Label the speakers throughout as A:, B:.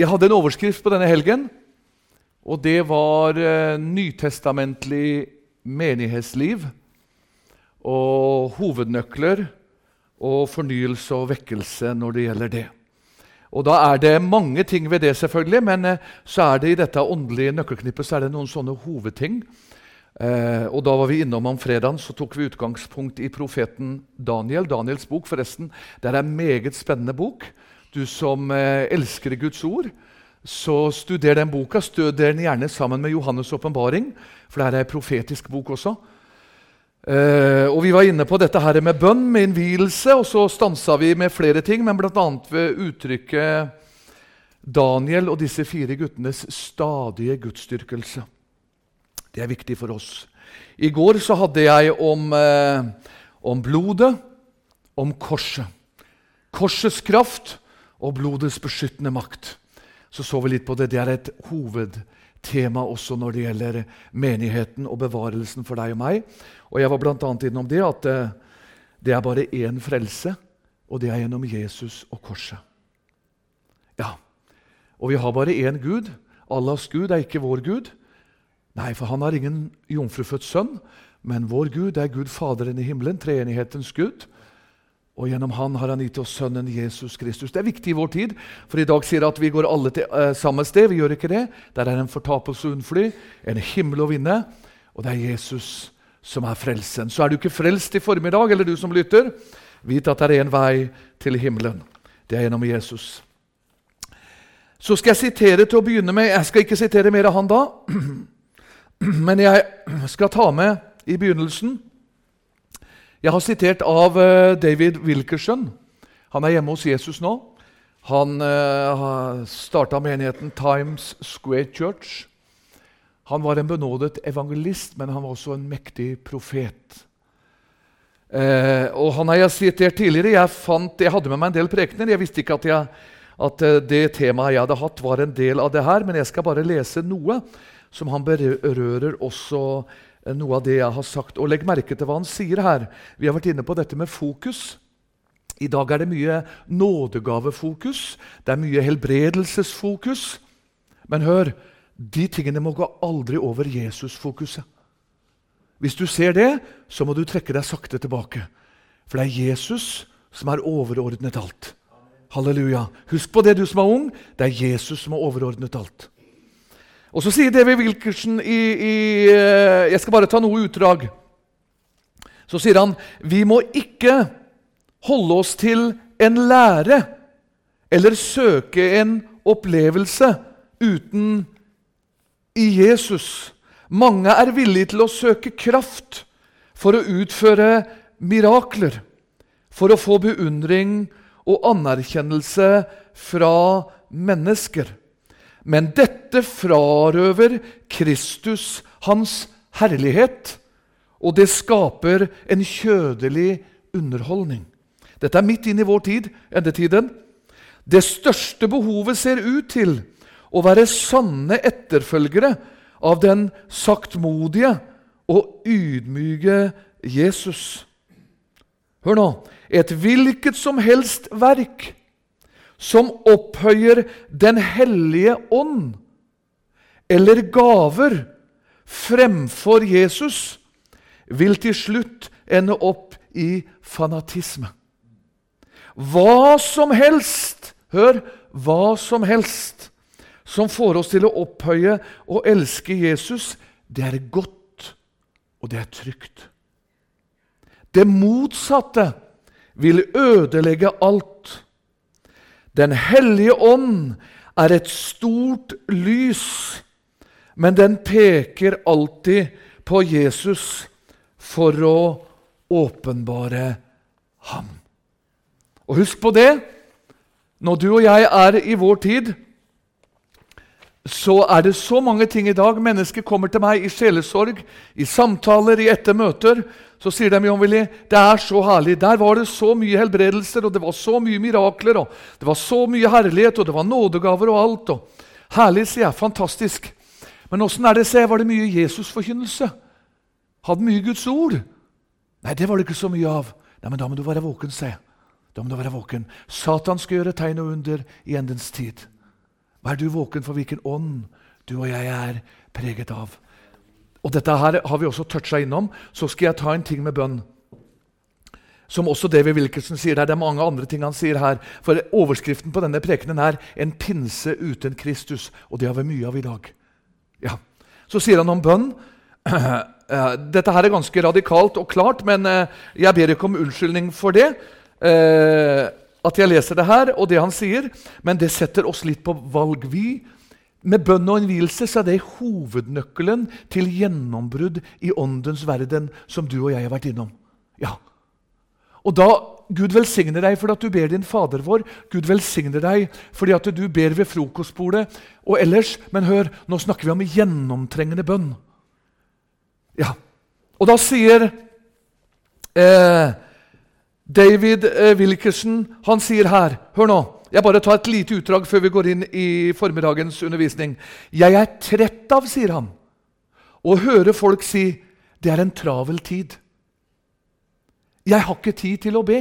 A: Jeg hadde en overskrift på denne helgen, og det var eh, nytestamentlig menighetsliv og hovednøkler og fornyelse og vekkelse når det gjelder det. Og Da er det mange ting ved det, selvfølgelig, men eh, så er det i dette åndelige nøkkelknippet så er det noen sånne hovedting. Eh, og Da var vi innom om fredagen, så tok vi utgangspunkt i profeten Daniel. Daniels bok, forresten. Det er en meget spennende bok. Du som eh, elsker Guds ord, så studer den boka. Studer den gjerne sammen med Johannes' åpenbaring, for det er en profetisk bok også. Uh, og Vi var inne på dette her med bønn, med innvielse, og så stansa vi med flere ting, men bl.a. ved uttrykket Daniel og disse fire guttenes stadige gudsdyrkelse. Det er viktig for oss. I går så hadde jeg om, eh, om blodet, om korset. Korsets kraft og blodets beskyttende makt. Så så vi litt på det. Det er et hovedtema også når det gjelder menigheten og bevarelsen for deg og meg. Og Jeg var bl.a. innom det at eh, det er bare én frelse, og det er gjennom Jesus og korset. Ja, Og vi har bare én Gud. Allahs Gud er ikke vår Gud. Nei, for han har ingen jomfrufødt sønn, men vår Gud er Gud Faderen i himmelen, treenighetens Gud. Og gjennom han har han gitt oss sønnen Jesus Kristus. Det er viktig i vår tid, for i dag sier at vi går alle til uh, samme sted. Vi gjør ikke det. Der er en fortapelse unnfly, en himmel å vinne, og det er Jesus som er frelsen. Så er du ikke frelst i formiddag, eller du som lytter, vit at det er en vei til himmelen. Det er gjennom Jesus. Så skal jeg sitere til å begynne med. Jeg skal ikke sitere mer av han da. Men jeg skal ta med i begynnelsen Jeg har sitert av eh, David Wilkerson. Han er hjemme hos Jesus nå. Han uh, starta menigheten Times Square Church. Han var en benådet evangelist, men han var også en mektig profet. Eh, og Han har jeg sitert tidligere. Jeg, fant, jeg hadde med meg en del prekener. Jeg visste ikke at, jeg, at, eh, det temaet jeg hadde hatt, var en del av det her, men jeg skal bare lese noe som han berører også eh, noe av det jeg har sagt. Og Legg merke til hva han sier her. Vi har vært inne på dette med fokus. I dag er det mye nådegavefokus, det er mye helbredelsesfokus. Men hør, de tingene må gå aldri over Jesus-fokuset. Hvis du ser det, så må du trekke deg sakte tilbake. For det er Jesus som er overordnet alt. Halleluja. Husk på det, du som er ung. Det er Jesus som har overordnet alt. Og Så sier David Wilkerson i, i, eh, Jeg skal bare ta noe utdrag. Så sier han vi må ikke holde oss til en lære eller søke en opplevelse uten i Jesus. Mange er villige til å søke kraft for å utføre mirakler, for å få beundring og anerkjennelse fra mennesker. Men dette frarøver Kristus hans herlighet, og det skaper en kjødelig underholdning. Dette er midt inn i vår tid, endetiden. Det største behovet ser ut til å være sanne etterfølgere av den saktmodige og ydmyke Jesus. Hør nå. Et hvilket som helst verk som opphøyer Den hellige ånd eller gaver fremfor Jesus, vil til slutt ende opp i fanatisme. Hva som helst, hør, hva som helst som får oss til å opphøye og elske Jesus, det er godt, og det er trygt. Det motsatte vil ødelegge alt. Den hellige ånd er et stort lys, men den peker alltid på Jesus for å åpenbare ham. Og husk på det når du og jeg er i vår tid så er det så mange ting i dag. Mennesker kommer til meg i sjelesorg, i samtaler, i etter møter. Så sier de John Willy, det er så herlig. Der var det så mye helbredelser, og det var så mye mirakler, og det var så mye herlighet, og det var nådegaver og alt. Og herlig, sier jeg. Fantastisk. Men åssen er det, sier jeg, var det mye Jesusforkynnelse? Hadde mye Guds ord? Nei, det var det ikke så mye av. Nei, men da må du være våken, sier jeg. Da må du være våken. Satan skal gjøre tegn og under i endens tid. Vær du våken for hvilken ånd du og jeg er preget av. Og Dette her har vi også toucha innom. Så skal jeg ta en ting med bønn. Som også David Wilkinson sier der. Det er mange andre ting han sier her. For Overskriften på denne prekenen er 'En pinse uten Kristus'. Og det har vi mye av i dag. Ja. Så sier han om bønn. Dette her er ganske radikalt og klart, men eh, jeg ber ikke om unnskyldning for det. At jeg leser det her, og det han sier, men det setter oss litt på valg. Vi, med bønn og innvielse så er det hovednøkkelen til gjennombrudd i åndens verden, som du og jeg har vært innom. Ja. Og da Gud velsigner deg fordi at du ber din Fader vår. Gud velsigner deg fordi at du ber ved frokostbordet og ellers. Men hør, nå snakker vi om gjennomtrengende bønn. Ja. Og da sier eh, David eh, Wilkerson han sier her Hør nå. Jeg bare tar et lite utdrag før vi går inn i formiddagens undervisning. Jeg er trett av, sier han, å høre folk si det er en travel tid. Jeg har ikke tid til å be.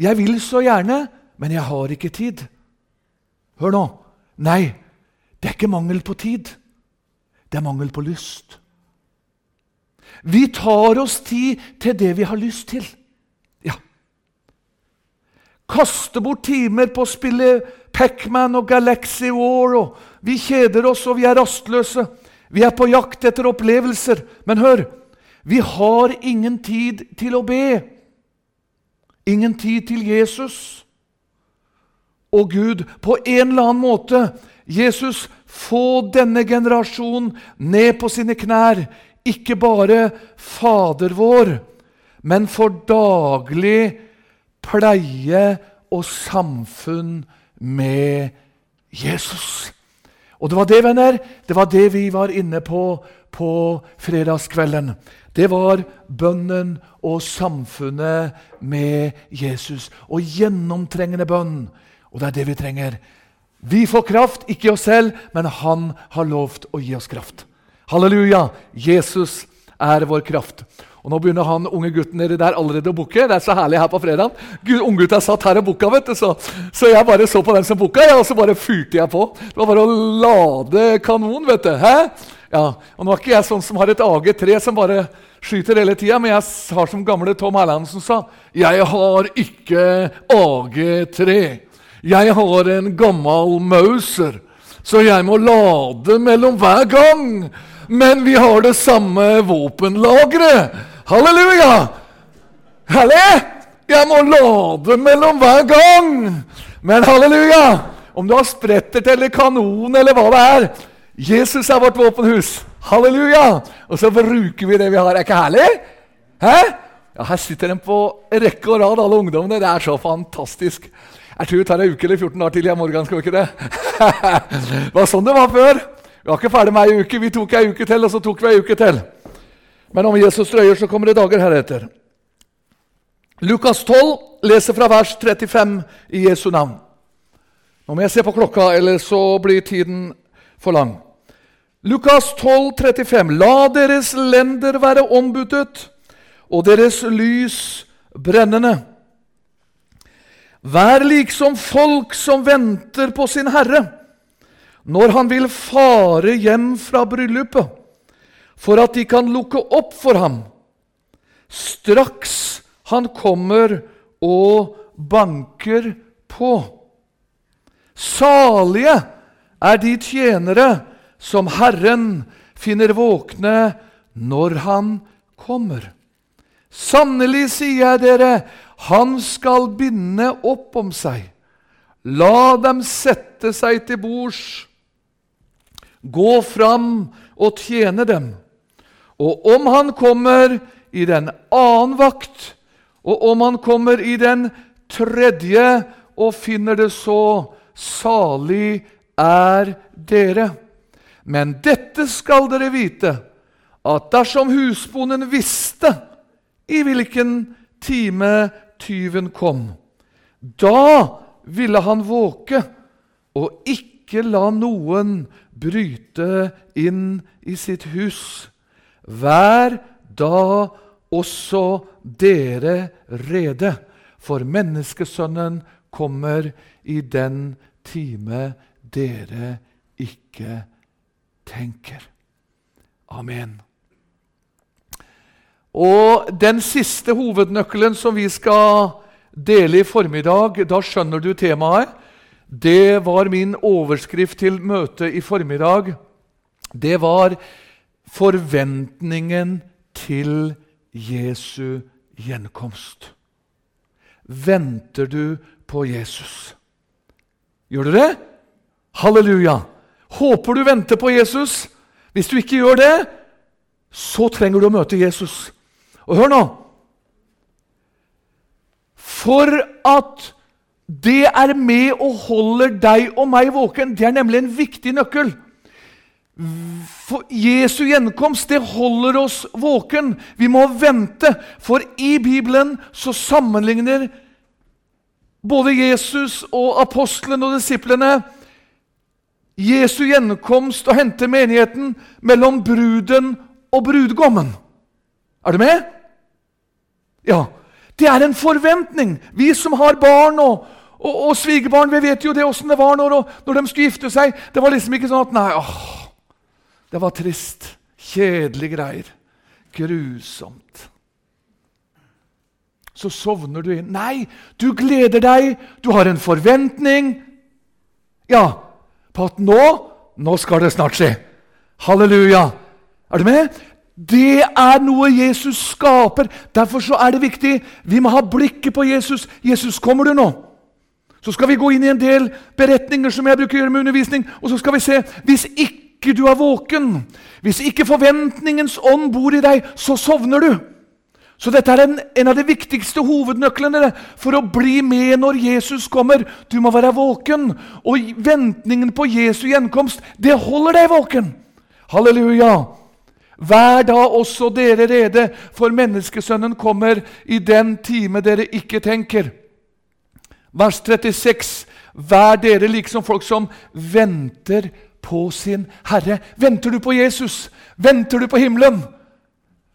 A: Jeg vil så gjerne, men jeg har ikke tid. Hør nå. Nei, det er ikke mangel på tid. Det er mangel på lyst. Vi tar oss tid til det vi har lyst til. Ja. Kaste bort timer på å spille Pacman og Galaxy War. og Vi kjeder oss, og vi er rastløse. Vi er på jakt etter opplevelser. Men hør, vi har ingen tid til å be. Ingen tid til Jesus. Og Gud, på en eller annen måte Jesus, få denne generasjonen ned på sine knær ikke bare Fader vår, men for daglig pleie og samfunn med Jesus. Og det var det, venner, det var det vi var inne på på fredagskvelden. Det var bønnen og samfunnet med Jesus. Og gjennomtrengende bønn. Og det er det vi trenger. Vi får kraft, ikke oss selv, men han har lovt å gi oss kraft. Halleluja! Jesus er vår kraft. Og Nå begynner han unge gutten nedi der allerede å bukke. Det er så herlig her på fredag. Unggutta satt her og bukka, vet du, så, så, jeg bare så på den som bukka, og så bare fyrte jeg på. Det var bare å lade kanon, vet du. Hæ? Ja, og Nå er ikke jeg sånn som har et AG3 som bare skyter hele tida, men jeg har som gamle Tom Erlandsen sa, 'Jeg har ikke AG3. Jeg har en gammel Mauser, så jeg må lade mellom hver gang.' men vi har det samme våpenlageret. Halleluja! Herlig! Jeg må lade mellom hver gang. Men halleluja! Om du har sprettert eller kanon eller hva det er Jesus er vårt våpenhus. Halleluja! Og så bruker vi det vi har. Er ikke herlig? Hæ? Ja, Her sitter de på rekke og rad, alle ungdommene. Det er så fantastisk. Jeg tror vi tar en uke eller 14 dager til ja, morgen. skal vi ikke det? det var sånn det var før. Vi var ikke ferdig med ei uke. Vi tok ei uke til, og så tok vi ei uke til. Men om Jesus drøyer, så kommer det dager heretter. Lukas 12 leser fra vers 35 i Jesu navn. Nå må jeg se på klokka, eller så blir tiden for lang. Lukas 12, 35. La deres lender være ombudet, og deres lys brennende. Vær liksom folk som venter på sin Herre når han vil fare hjem fra bryllupet, for at de kan lukke opp for ham straks han kommer og banker på. Salige er de tjenere som Herren finner våkne når han kommer. Sannelig, sier jeg dere, han skal binde opp om seg. La dem sette seg til bords Gå fram og tjene dem. Og om han kommer i den annen vakt, og om han kommer i den tredje og finner det så, salig er dere. Men dette skal dere vite, at dersom husbonden visste i hvilken time tyven kom, da ville han våke og ikke la noen bryte inn i sitt hus. Vær da også dere rede, for menneskesønnen kommer i den time dere ikke tenker. Amen. Og den siste hovednøkkelen som vi skal dele i formiddag, da skjønner du temaet. Det var min overskrift til møtet i formiddag. Det var forventningen til Jesu gjenkomst. Venter du på Jesus? Gjør du det? Halleluja! Håper du venter på Jesus. Hvis du ikke gjør det, så trenger du å møte Jesus. Og hør nå For at det er med og holder deg og meg våken, det er nemlig en viktig nøkkel. For Jesu gjenkomst det holder oss våken. Vi må vente, for i Bibelen så sammenligner både Jesus og apostlene og disiplene Jesu gjenkomst og hente menigheten mellom bruden og brudgommen. Er du med? Ja. Det er en forventning. Vi som har barn og, og, og svigerbarn, vi vet jo det åssen det var når, når, de skulle gifte seg. Det var liksom ikke sånn at Nei, åh, det var trist. Kjedelige greier. Grusomt. Så sovner du inn. Nei, du gleder deg. Du har en forventning. Ja, på at nå, nå skal det snart skje. Halleluja. Er du med? Det er noe Jesus skaper. Derfor så er det viktig. Vi må ha blikket på Jesus. Jesus, kommer du nå? Så skal vi gå inn i en del beretninger som jeg bruker å gjøre med undervisning. Og så skal vi se hvis ikke du er våken, hvis ikke forventningens ånd bor i deg, så sovner du. Så dette er en, en, av de viktigste hovednøklene for å bli med når Jesus kommer. Du må være våken, og ventningen på Jesu gjenkomst, det holder deg våken. Halleluja! Vær da også dere rede, for menneskesønnen kommer i den time dere ikke tenker. Vers 36. Vær dere liksom folk som venter på sin Herre. Venter du på Jesus? Venter du på himmelen?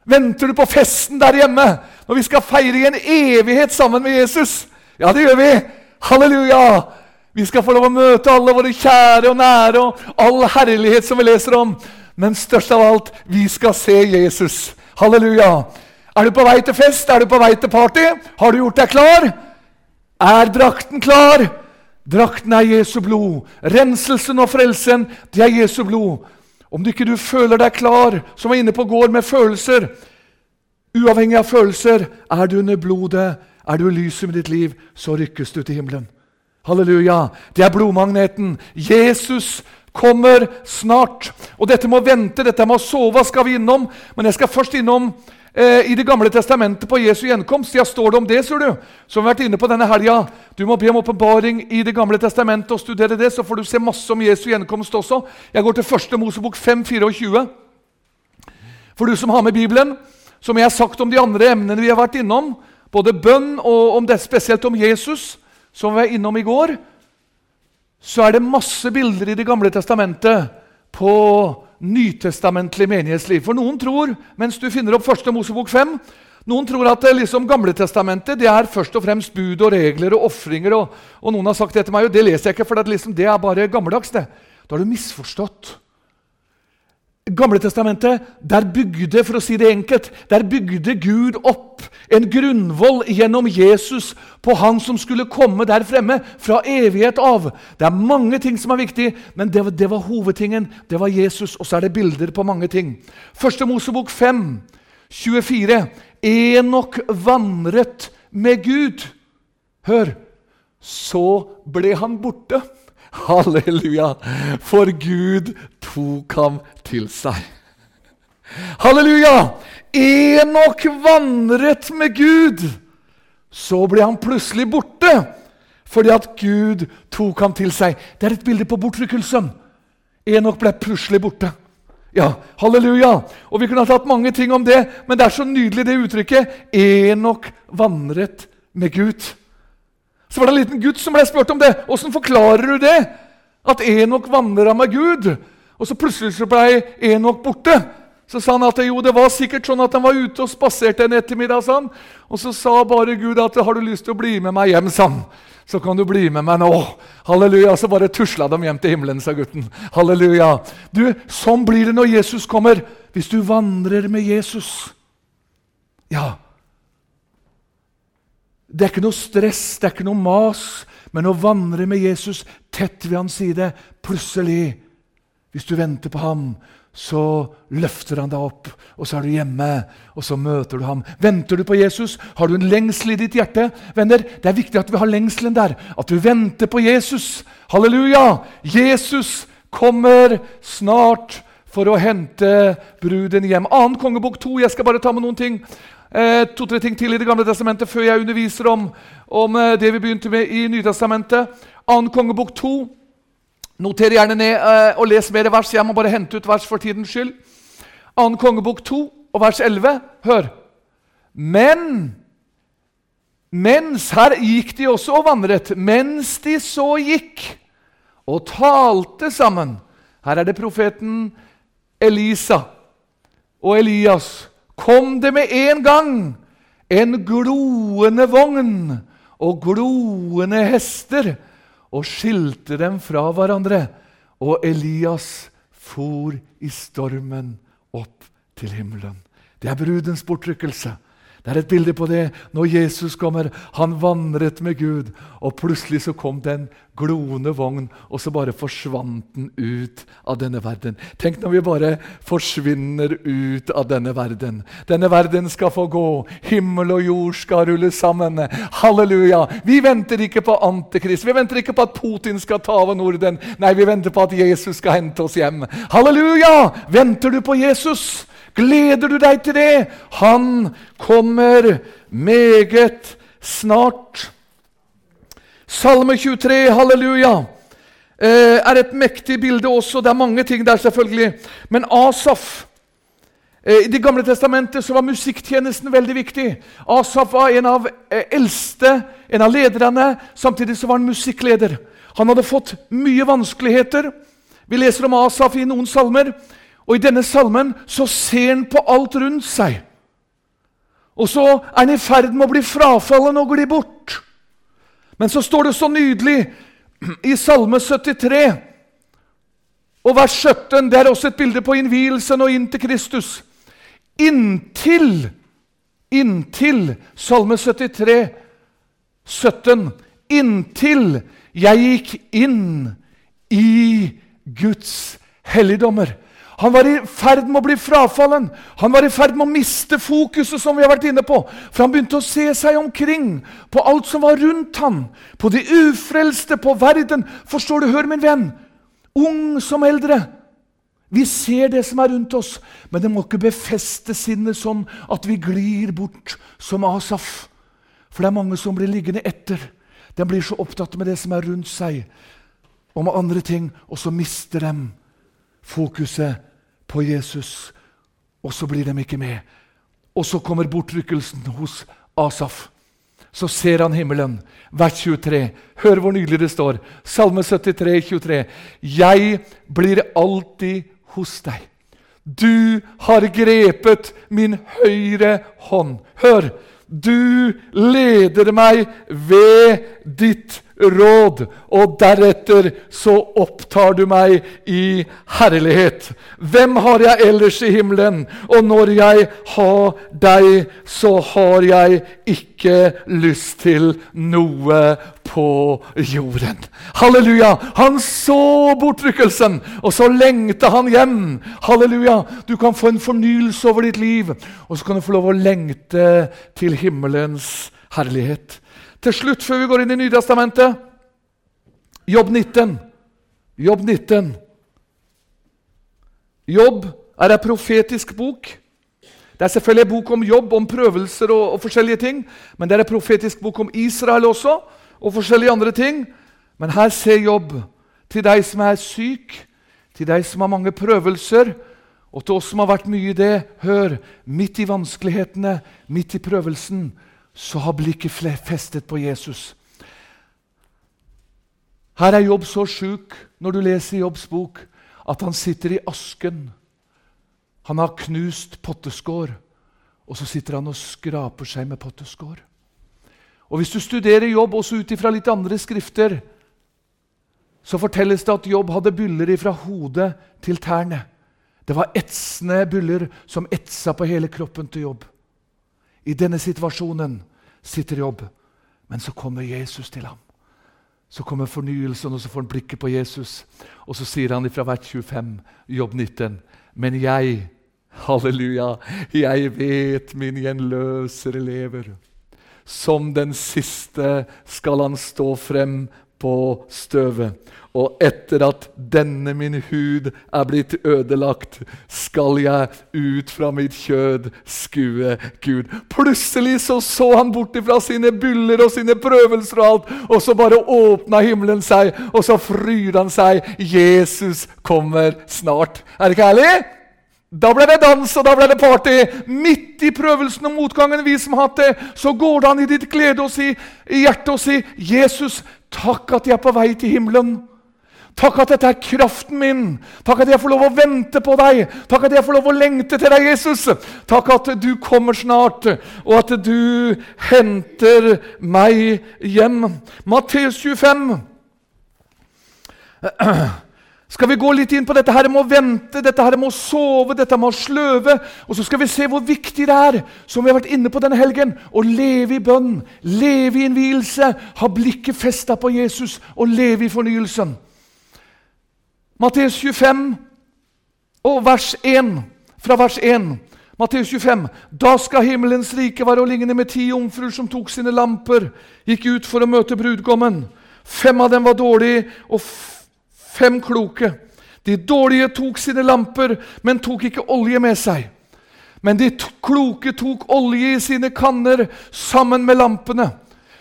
A: Venter du på festen der hjemme når vi skal feire i en evighet sammen med Jesus? Ja, det gjør vi! Halleluja! Vi skal få lov å møte alle våre kjære og nære og all herlighet som vi leser om. Men størst av alt, vi skal se Jesus. Halleluja! Er du på vei til fest? Er du på vei til party? Har du gjort deg klar? Er drakten klar? Drakten er Jesu blod. Renselsen og frelsen, det er Jesu blod. Om du ikke du føler deg klar, som var inne på gård med følelser Uavhengig av følelser, er du under blodet, er du i lyset med ditt liv, så rykkes du til himmelen. Halleluja! Det er blodmagneten. Jesus kommer snart. Og dette med å vente, dette med å sove, skal vi innom. Men jeg skal først innom eh, i Det gamle testamentet på Jesu gjenkomst. Ja, står det om det, ser du? Som vi har vært inne på denne helga. Du må be om åpenbaring i Det gamle testamentet og studere det, så får du se masse om Jesu gjenkomst også. Jeg går til første Mosebok 5.24. For du som har med Bibelen, som jeg har sagt om de andre emnene vi har vært innom, både bønn og om det, spesielt om Jesus, som vi var innom i går, så er det masse bilder i Det gamle testamentet på nytestamentlig menighetsliv. For noen tror, mens du finner opp første Mosebok 5 noen tror at det liksom Gamletestamentet det er først og fremst bud og regler og ofringer. Og, og, noen har sagt det til meg, og det leser jeg ikke, for det, liksom, det er bare gammeldags. det. Da har du misforstått. Gamletestamentet, der bygde for å si det enkelt, der bygde Gud opp en grunnvoll gjennom Jesus på Han som skulle komme der fremme fra evighet av. Det er mange ting som er viktig, men det, det var hovedtingen. Det var Jesus, og så er det bilder på mange ting. Første Mosebok 5, 24. Enok vandret med Gud. Hør! Så ble han borte. Halleluja! For Gud tok ham til seg. Halleluja! Enok vandret med Gud. Så ble han plutselig borte fordi at Gud tok ham til seg. Det er et bilde på bortrykkelsen. Enok ble plutselig borte. Ja, halleluja! Og Vi kunne ha tatt mange ting om det, men det er så nydelig det uttrykket. Enok vandret med Gud. Så var det en liten gutt som ble spurt om det. Åssen forklarer du det? At Enok vandra med Gud, og så plutselig så ble Enok borte. Så sa han at jo, det var sikkert sånn at han var ute og spaserte en ettermiddag. Sånn. Og så sa bare Gud at 'har du lyst til å bli med meg hjem', sånn. Så kan du bli med meg nå. Halleluja. Så bare tusla de hjem til himmelen, sa gutten. Halleluja. Du, Sånn blir det når Jesus kommer. Hvis du vandrer med Jesus. Ja. Det er ikke noe stress, det er ikke noe mas, men å vandre med Jesus tett ved hans side Plutselig, hvis du venter på ham, så løfter han deg opp, og så er du hjemme, og så møter du ham. Venter du på Jesus? Har du en lengsel i ditt hjerte? Venner, Det er viktig at vi har lengselen der, at du venter på Jesus. Halleluja! Jesus kommer snart for å hente bruden hjem. Annen kongebok 2. Jeg skal bare ta med noen ting. Eh, To-tre ting til i Det gamle testamentet før jeg underviser om, om eh, det vi begynte med i Nytestamentet. Annen kongebok 2. Noter gjerne ned eh, og les mer vers. Jeg må bare hente ut vers for tidens skyld. 2. kongebok 2 og vers 11. Hør. Men mens her gikk de også og vandret, mens de så gikk og talte sammen Her er det profeten Elisa og Elias. Kom det med en gang en gloende vogn og gloende hester og skilte dem fra hverandre. Og Elias for i stormen opp til himmelen. Det er brudens bortrykkelse. Det er et bilde på det når Jesus kommer. Han vandret med Gud, og plutselig så kom det en gloende vogn, og så bare forsvant den ut av denne verden. Tenk når vi bare forsvinner ut av denne verden. Denne verden skal få gå. Himmel og jord skal rulle sammen. Halleluja! Vi venter ikke på Antikrist. Vi venter ikke på at Putin skal ta over Norden. Nei, vi venter på at Jesus skal hente oss hjem. Halleluja! Venter du på Jesus? Gleder du deg til det? Han kommer meget snart. Salme 23, halleluja, eh, er et mektig bilde også. Det er mange ting der, selvfølgelig. Men Asaf eh, I Det gamle testamentet så var musikktjenesten veldig viktig. Asaf var en av eh, eldste, en av lederne. Samtidig så var han musikkleder. Han hadde fått mye vanskeligheter. Vi leser om Asaf i noen salmer. Og i denne salmen så ser han på alt rundt seg. Og så er han i ferd med å bli frafallen og gli bort. Men så står det så nydelig i Salme 73 og vers 17 Det er også et bilde på innvielsen og inn til Kristus. Inntil, inntil Salme 73, 17 Inntil jeg gikk inn i Guds helligdommer. Han var i ferd med å bli frafallen. Han var i ferd med å miste fokuset, som vi har vært inne på. For han begynte å se seg omkring på alt som var rundt ham. På de ufrelste, på verden. Forstår du? Hør, min venn. Ung som eldre. Vi ser det som er rundt oss, men det må ikke befeste sinnet sånn at vi glir bort som Asaf. For det er mange som blir liggende etter. De blir så opptatt med det som er rundt seg, og med andre ting, og så mister de fokuset på Jesus, og så blir de ikke med. Og så kommer bortrykkelsen hos Asaf. Så ser han himmelen. Vers 23. Hør hvor nydelig det står. Salme 73, 23. Jeg blir alltid hos deg. Du har grepet min høyre hånd. Hør! Du leder meg ved ditt råd, og deretter så opptar du meg i herlighet. Hvem har jeg ellers i himmelen? Og når jeg har deg, så har jeg ikke lyst til noe på jorden. Halleluja! Han så bortrykkelsen, og så lengta han hjem. Halleluja! Du kan få en fornyelse over ditt liv, og så kan du få lov å lengte til himmelens herlighet. Til slutt, før vi går inn i Nytestamentet Jobb 19. Jobb 19. Jobb er en profetisk bok. Det er selvfølgelig en bok om jobb, om prøvelser og, og, forskjellige ting. Men det er en profetisk bok om Israel også, og forskjellige andre ting. Men her ser Jobb til deg som er syk, til deg som har mange prøvelser, og til oss som har vært mye i det. Hør, midt i vanskelighetene, midt i prøvelsen, så har blikket festet på Jesus. Her er Jobb så sjuk når du leser Jobbs bok, at han sitter i asken Han har knust potteskår, og så sitter han og skraper seg med potteskår. Og Hvis du studerer Jobb også ut ifra litt andre skrifter, så fortelles det at Jobb hadde byller fra hodet til tærne. Det var etsende byller som etsa på hele kroppen til Jobb. I denne situasjonen sitter Jobb, men så kommer Jesus til ham. Så kommer fornyelsen, og så får han blikket på Jesus. Og så sier han fra hvert 25, Jobb 19, men jeg, halleluja, jeg vet min gjenløsere lever. Som den siste skal han stå frem på støvet. Og etter at denne min hud er blitt ødelagt, skal jeg ut fra mitt kjød skue Gud. Plutselig så, så han bort fra sine byller og sine prøvelser og alt, og så bare åpna himmelen seg, og så fryr han seg. Jesus kommer snart. Er det ikke herlig? Da ble det dans, og da ble det party. Midt i prøvelsen og motgangen vi som hatt det, så går det an i ditt glede og si, i hjertet og si, 'Jesus, takk at jeg er på vei til himmelen.' Takk at dette er kraften min. Takk at jeg får lov å vente på deg. Takk at jeg får lov å lengte til deg, Jesus. Takk at du kommer snart, og at du henter meg hjem. Matteus 25. Skal vi gå litt inn på dette her med å vente, dette her med å sove, dette med å sløve? Og så skal vi se hvor viktig det er, som vi har vært inne på denne helgen, å leve i bønn, leve i innvielse, ha blikket festa på Jesus og leve i fornyelsen. Matteus 25 og vers 1, fra vers 1. Matteus 25. Da skal himmelens rike være å ligne med ti jomfruer som tok sine lamper, gikk ut for å møte brudgommen. Fem av dem var dårlige, og fem kloke. De dårlige tok sine lamper, men tok ikke olje med seg. Men de kloke tok olje i sine kanner sammen med lampene.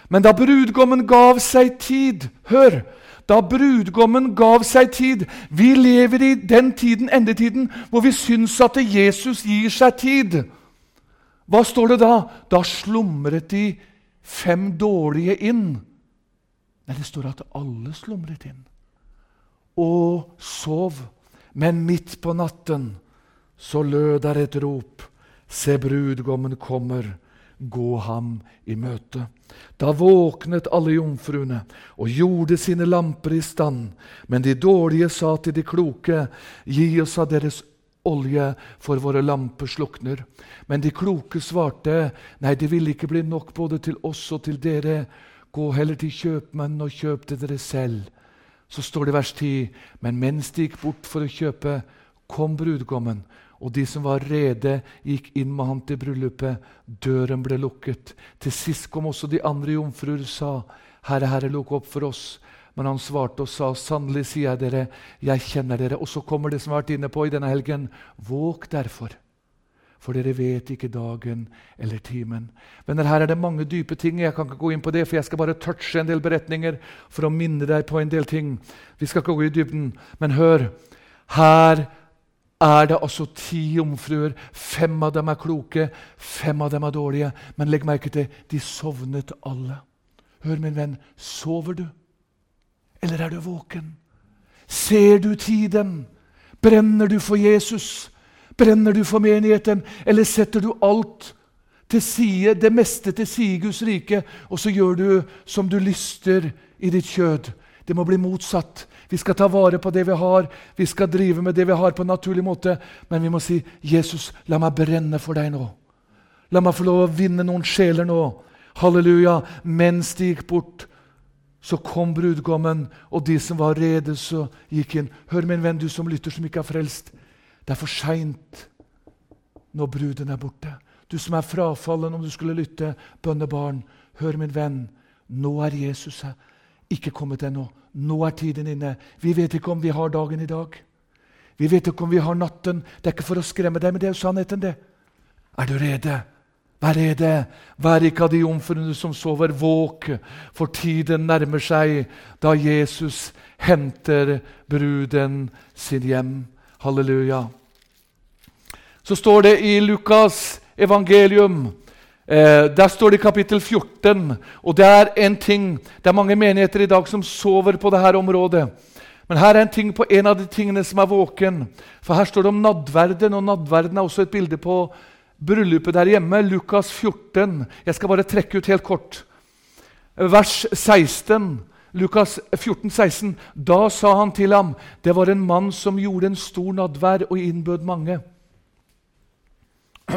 A: Men da brudgommen gav seg tid Hør! da brudgommen gav seg tid. Vi lever i den tiden, endetiden, hvor vi syns at Jesus gir seg tid. Hva står det da? Da slumret de fem dårlige inn. Nei, det står at alle slumret inn og sov. Men midt på natten så lød der et rop. Se, brudgommen kommer gå ham i møte. Da våknet alle jomfruene og gjorde sine lamper i stand. Men de dårlige sa til de kloke, gi oss av deres olje, for våre lamper slukner. Men de kloke svarte, nei, det vil ikke bli nok både til oss og til dere. Gå heller til kjøpmannen og kjøp til dere selv. Så står det i vers 10.: Men mens de gikk bort for å kjøpe, kom brudgommen, og de som var rede, gikk inn med han til bryllupet. Døren ble lukket. Til sist kom også de andre jomfruer og sa, Herre, Herre, lukk opp for oss. Men han svarte og sa, Sannelig sier jeg dere, jeg kjenner dere. Og så kommer det som vi har vært inne på i denne helgen. Våg derfor, for dere vet ikke dagen eller timen. Venner, her er det mange dype ting. Jeg kan ikke gå inn på det, for jeg skal bare touche en del beretninger for å minne deg på en del ting. Vi skal ikke gå i dybden, men hør. Her er det altså ti jomfruer. Fem av dem er kloke, fem av dem er dårlige. Men legg merke til de sovnet alle. Hør, min venn, sover du? Eller er du våken? Ser du tiden? Brenner du for Jesus? Brenner du for menigheten? Eller setter du alt til side, det meste til side i Guds rike, og så gjør du som du lyster i ditt kjød? Det må bli motsatt. Vi skal ta vare på det vi har, vi skal drive med det vi har, på en naturlig måte. Men vi må si, 'Jesus, la meg brenne for deg nå.' La meg få lov å vinne noen sjeler nå. Halleluja. Mens de gikk bort, så kom brudgommen, og de som var rede, så gikk inn. Hør, min venn, du som lytter, som ikke er frelst. Det er for seint når bruden er borte. Du som er frafallen, om du skulle lytte, bønnebarn. Hør, min venn, nå er Jesus her ikke kommet ennå. Nå er tiden inne. Vi vet ikke om vi har dagen i dag. Vi vet ikke om vi har natten. Det er ikke for å skremme deg, men det er jo sannheten, det. Er du rede? Vær rede. Vær ikke av de jomfruene som sover. Våk, for tiden nærmer seg da Jesus henter bruden sin hjem. Halleluja. Så står det i Lukas evangelium Eh, der står det i kapittel 14, og det er en ting Det er mange menigheter i dag som sover på dette området. Men her er en ting på en av de tingene som er våken. For her står det om nadverden, og nadverden er også et bilde på bryllupet der hjemme. Lukas 14. Jeg skal bare trekke ut helt kort. Vers 16. Lukas 14, 16. Da sa han til ham, det var en mann som gjorde en stor nadvær og innbød mange.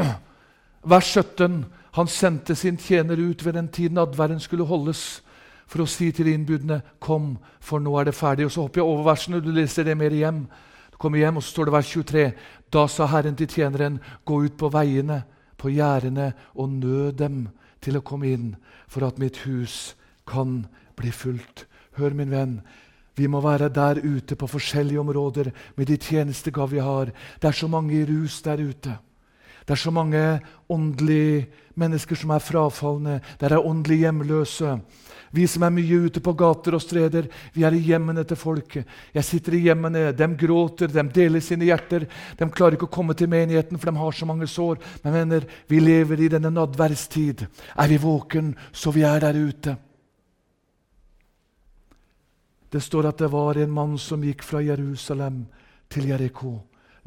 A: Vers 17. Han sendte sin tjener ut ved den tid nadværen skulle holdes, for å si til innbudene, 'Kom, for nå er det ferdig.' Og Så hopper jeg over versene, du leser det mer hjem. Du kommer hjem, og så står det vers 23. Da sa Herren til tjeneren, 'Gå ut på veiene, på gjerdene, og nød dem til å komme inn, for at mitt hus kan bli fullt.' Hør, min venn. Vi må være der ute på forskjellige områder med de tjenestegav vi har. Det er så mange i rus der ute. Det er så mange åndelige mennesker som er frafalne. Det er åndelige hjemløse. Vi som er mye ute på gater og streder, vi er i hjemmene til folket. Jeg sitter i hjemmene, De gråter, de deler sine hjerter. De klarer ikke å komme til menigheten, for de har så mange sår. Men venner, vi lever i denne nadværstid. Er vi våken, så vi er der ute. Det står at det var en mann som gikk fra Jerusalem til Jeriko.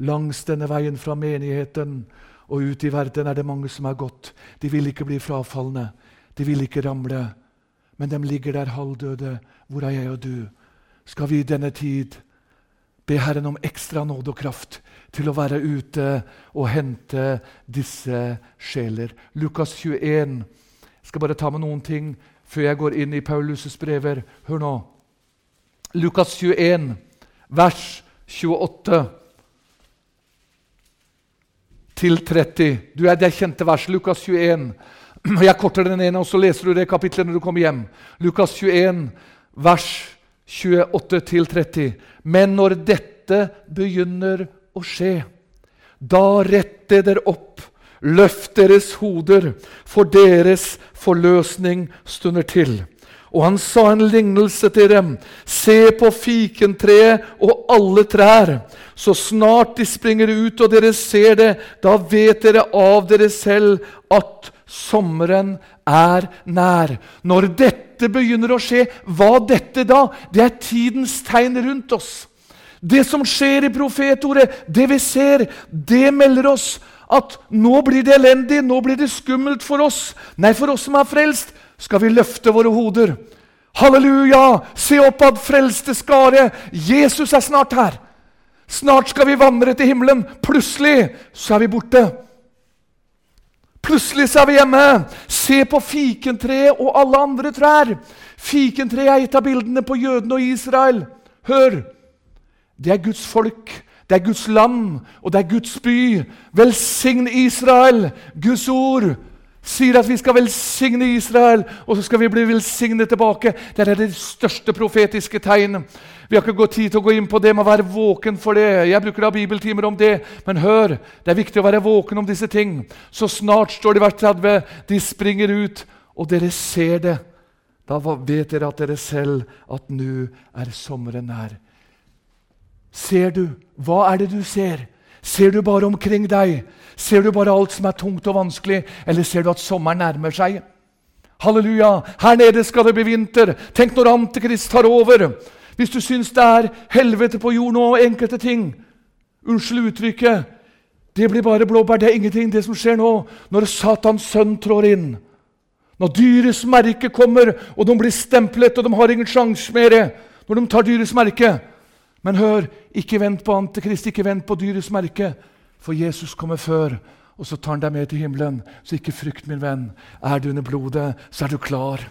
A: Langs denne veien fra menigheten og ut i verden er det mange som har gått. De vil ikke bli frafalne. De vil ikke ramle. Men de ligger der halvdøde. Hvor er jeg og du? Skal vi i denne tid be Herren om ekstra nåde og kraft til å være ute og hente disse sjeler? Lukas 21. Jeg skal bare ta med noen ting før jeg går inn i Paulus' brever. Hør nå. Lukas 21, vers 28 til 30. Du er det kjente vers, Lukas 21. Jeg korter den ene, og så leser du det kapitlet når du kommer hjem. Lukas 21, vers 28 til 30. Men når dette begynner å skje, da retter dere opp, løft deres hoder, for deres forløsning stunder til. Og han sa en lignelse til dem. Se på fikentreet og alle trær. Så snart de springer ut og dere ser det, da vet dere av dere selv at sommeren er nær. Når dette begynner å skje, hva dette da? Det er tidens tegn rundt oss. Det som skjer i profetordet, det vi ser, det melder oss at nå blir det elendig, nå blir det skummelt for oss. Nei, for oss som er frelst, skal vi løfte våre hoder. Halleluja! Se oppad, frelste skare! Jesus er snart her. Snart skal vi vandre til himmelen. Plutselig så er vi borte. Plutselig så er vi hjemme. Se på fikentreet og alle andre trær. Fikentreet er et av bildene på jødene og Israel. Hør! Det er Guds folk. Det er Guds land, og det er Guds by. Velsign Israel, Guds ord sier at vi skal velsigne Israel, og så skal vi bli velsignet tilbake. Det er det største profetiske tegn. Vi har ikke gått tid til å gå inn på det, men være våken for det. Jeg bruker da bibeltimer om det, men hør, det er viktig å være våken om disse ting. Så snart står det i vers 30, de springer ut, og dere ser det. Da vet dere at dere selv at nå er sommeren nær. Ser du? Hva er det du ser? Ser du bare omkring deg? Ser du bare alt som er tungt og vanskelig, eller ser du at sommeren nærmer seg? Halleluja! Her nede skal det bli vinter. Tenk når Antikrist tar over. Hvis du syns det er helvete på jord nå, enkelte ting Unnskyld uttrykket. Det blir bare blåbær. Det er ingenting, det som skjer nå, når Satans sønn trår inn. Når dyrets merke kommer, og de blir stemplet, og de har ingen sjanse mer når de tar dyrets merke. Men hør, ikke vent på Antikrist, ikke vent på dyrets merke. For Jesus kommer før, og så tar han deg med til himmelen. Så ikke frykt, min venn. Er du under blodet, så er du klar.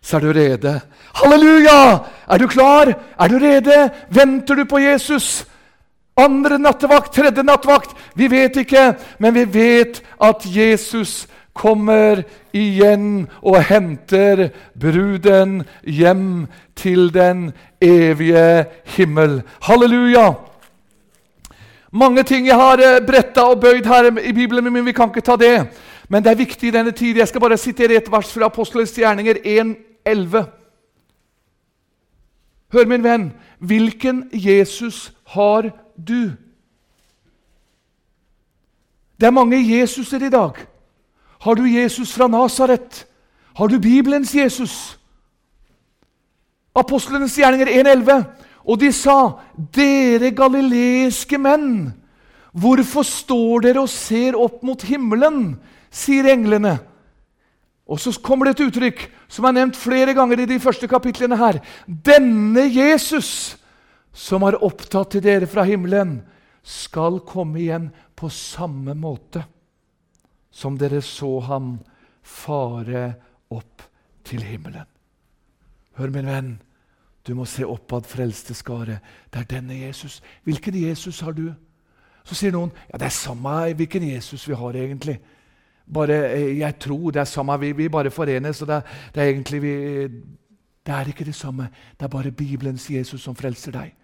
A: Så er du rede. Halleluja! Er du klar? Er du rede? Venter du på Jesus? Andre nattevakt, tredje nattevakt? Vi vet ikke, men vi vet at Jesus kommer igjen og henter bruden hjem til den evige himmel. Halleluja! Mange ting jeg har eh, bretta og bøyd her i Bibelen, men vi kan ikke ta det. Men det er viktig i denne tid. Jeg skal bare sitere et vers fra Apostelens gjerninger 1.11. Hør, min venn. Hvilken Jesus har du? Det er mange Jesuser i dag. Har du Jesus fra Nasaret? Har du Bibelens Jesus? Apostlenes gjerninger 1.11. Og de sa, 'Dere galileiske menn, hvorfor står dere og ser opp mot himmelen?' sier englene. Og så kommer det et uttrykk som er nevnt flere ganger i de første kapitlene her. Denne Jesus, som har opptatt til dere fra himmelen, skal komme igjen på samme måte som dere så ham fare opp til himmelen. Hør, min venn, du må se oppad, frelste skare. Det er denne Jesus. Hvilken Jesus har du? Så sier noen ja, det er samme hvilken Jesus vi har, egentlig. Bare, eh, Jeg tror det er samme, vi, vi bare forenes. og det, det, er egentlig vi, det er ikke det samme. Det er bare Bibelens Jesus som frelser deg.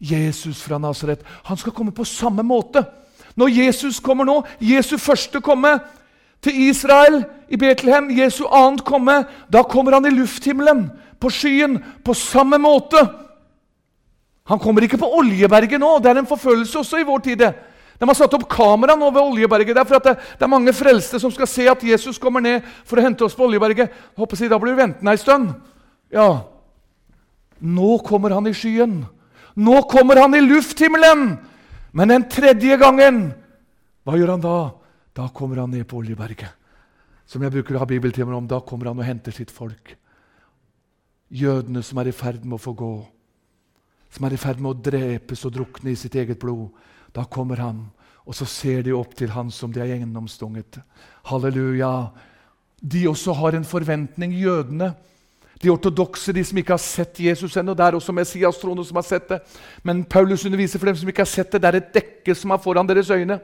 A: Jesus fra Nasaret. Han skal komme på samme måte. Når Jesus kommer nå, Jesu første komme til Israel i Betlehem, Jesu annet komme, da kommer han i lufthimmelen, på skyen, på samme måte. Han kommer ikke på Oljeberget nå. Det er en forfølgelse også i vår tid. De har satt opp kamera nå ved Oljeberget. Det det, det, er mange frelste som skal se at Jesus kommer ned for å hente oss på Oljeberget. Håper jeg, Da blir vi ventende ei stund. Ja, nå kommer han i skyen. Nå kommer han i lufthimmelen! Men den tredje gangen, hva gjør han da? Da kommer han ned på Oljeberget. Som jeg bruker å ha bibeltimer om. Da kommer han og henter sitt folk. Jødene som er i ferd med å få gå. Som er i ferd med å drepes og drukne i sitt eget blod. Da kommer han, og så ser de opp til han som de er gjennomstunget. Halleluja. De også har en forventning, jødene. De ortodokse, de som ikke har sett Jesus ennå. Det er også Messias-troende som har sett det. Men Paulus underviser for dem som ikke har sett det. Det er et dekke som er foran deres øyne.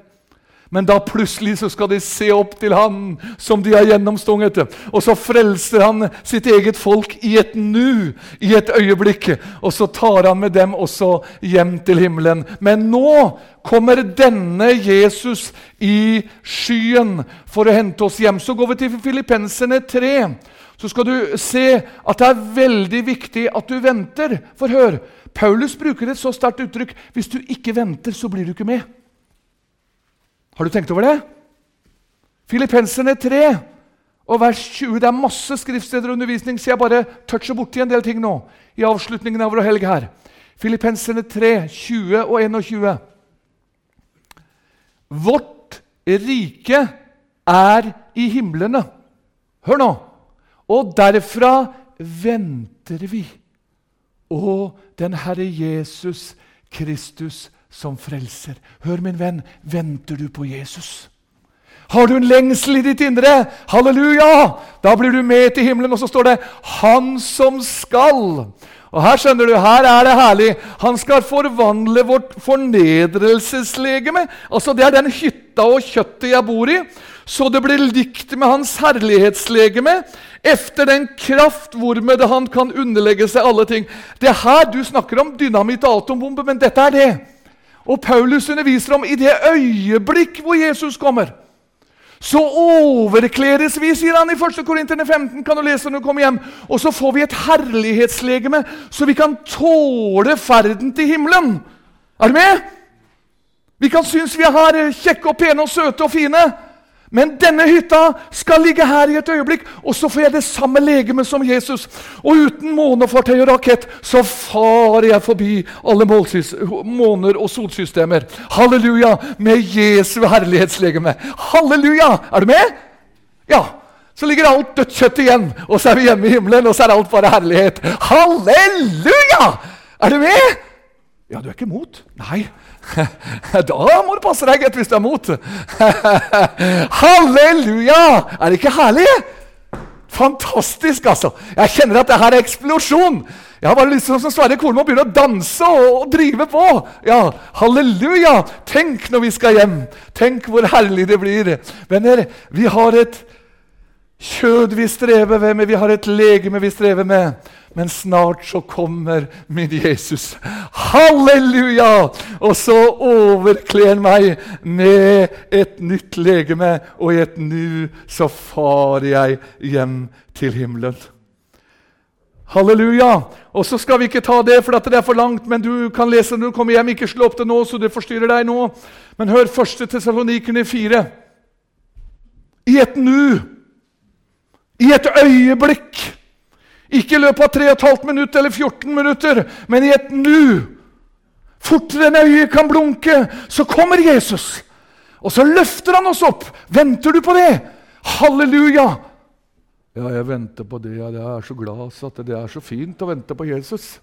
A: Men da plutselig så skal de se opp til han som de har gjennomstunget. Og så frelser han sitt eget folk i et nu, i et øyeblikk. Og så tar han med dem også hjem til himmelen. Men nå kommer denne Jesus i skyen for å hente oss hjem. Så går vi til Filippenserne 3 så skal du se at det er veldig viktig at du venter. For hør, Paulus bruker et så sterkt uttrykk. Hvis du ikke venter, så blir du ikke med. Har du tenkt over det? Filippenserne 3 og vers 20. Det er masse skriftsteder og undervisning, så jeg bare toucher borti en del ting nå. i avslutningen av vår helg her. Filippenserne 3, 20 og 21. Vårt rike er i himlene. Hør nå! Og derfra venter vi. Å, den Herre Jesus Kristus som frelser. Hør, min venn, venter du på Jesus? Har du en lengsel i ditt indre? Halleluja! Da blir du med til himmelen, og så står det 'Han som skal'. Og Her skjønner du, her er det herlig. Han skal forvandle vårt fornedrelseslegeme. Altså, Det er den hytta og kjøttet jeg bor i så det blir likt med hans herlighetslegeme, efter den kraft hvormed han kan underlegge seg alle ting. Det er her du snakker om dynamitt og atombombe, men dette er det. Og Paulus underviser om i det øyeblikk hvor Jesus kommer. Så overkledes vi, sier han i 1. Korinterne 15. kan du lese når du kommer hjem, Og så får vi et herlighetslegeme, så vi kan tåle ferden til himmelen. Er du med? Vi kan synes vi er her kjekke og pene og søte og fine. Men denne hytta skal ligge her i et øyeblikk, og så får jeg det samme legemet som Jesus. Og uten månefartøy og rakett så farer jeg forbi alle måner og solsystemer. Halleluja! Med Jesu herlighetslegeme. Halleluja! Er du med? Ja. Så ligger alt dødt kjøtt igjen, og så er vi hjemme i himmelen, og så er alt bare herlighet. Halleluja! Er du med? Ja, du er ikke imot? Nei. Da må du passe deg, gitt, hvis du er mot. Halleluja! Er det ikke herlig? Fantastisk, altså. Jeg kjenner at det her er eksplosjon. Jeg har bare lyst til som Sverre Kornmo begynne å danse og, og, drive på. Ja, Halleluja! Tenk når vi skal hjem. Tenk hvor herlig det blir. Venner, vi har et kjød vi strever med, vi har et legeme vi strever med. Men snart så kommer min Jesus. Halleluja! Og så overkler han meg med et nytt legeme, og i et nu så farer jeg hjem til himmelen. Halleluja! Og så skal vi ikke ta det, for det er for langt, men du kan lese når du kommer hjem. Ikke slå opp det nå, så det forstyrrer deg nå. Men hør 1. Tessalonikerne 4. I et nu, i et øyeblikk Ikke i løpet av 3 15 minutter eller 14 minutter, men i et nu. Fortere enn øyet kan blunke, så kommer Jesus. Og så løfter han oss opp. Venter du på det? Halleluja! Ja, jeg venter på det. Jeg er så glad at det er så fint å vente på Jesus.